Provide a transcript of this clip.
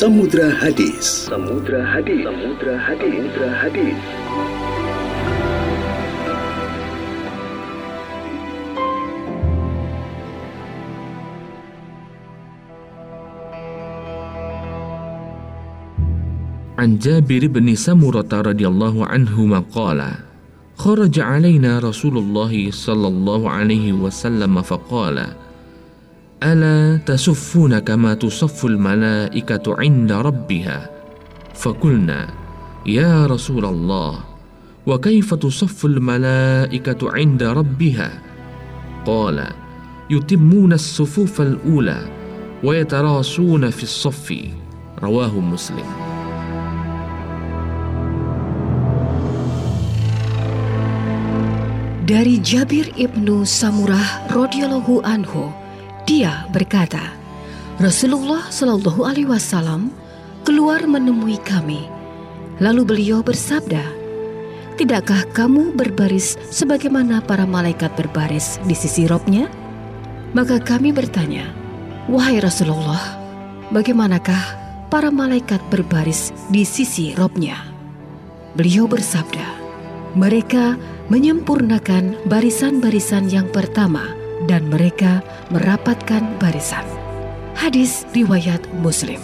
Samudra Hadis. Samudra Hadis. Samudra Hadis. Samudra Hadis. عن جابر بن سمرة رضي الله عنهما قال خرج علينا رسول الله صلى الله عليه وسلم فقال ألا تسفون كما تصف الملائكة عند ربها؟ فقلنا يا رسول الله وكيف تصف الملائكة عند ربها؟ قال يتمون الصفوف الأولى ويتراصون في الصف. رواه مسلم. Dari Jabir ibnu Samurah radhiyallahu anhu, dia berkata, Rasulullah shallallahu alaihi wasallam keluar menemui kami. Lalu beliau bersabda, Tidakkah kamu berbaris sebagaimana para malaikat berbaris di sisi robnya? Maka kami bertanya, Wahai Rasulullah, bagaimanakah para malaikat berbaris di sisi robnya? Beliau bersabda, mereka menyempurnakan barisan-barisan yang pertama dan mereka merapatkan barisan. Hadis riwayat Muslim.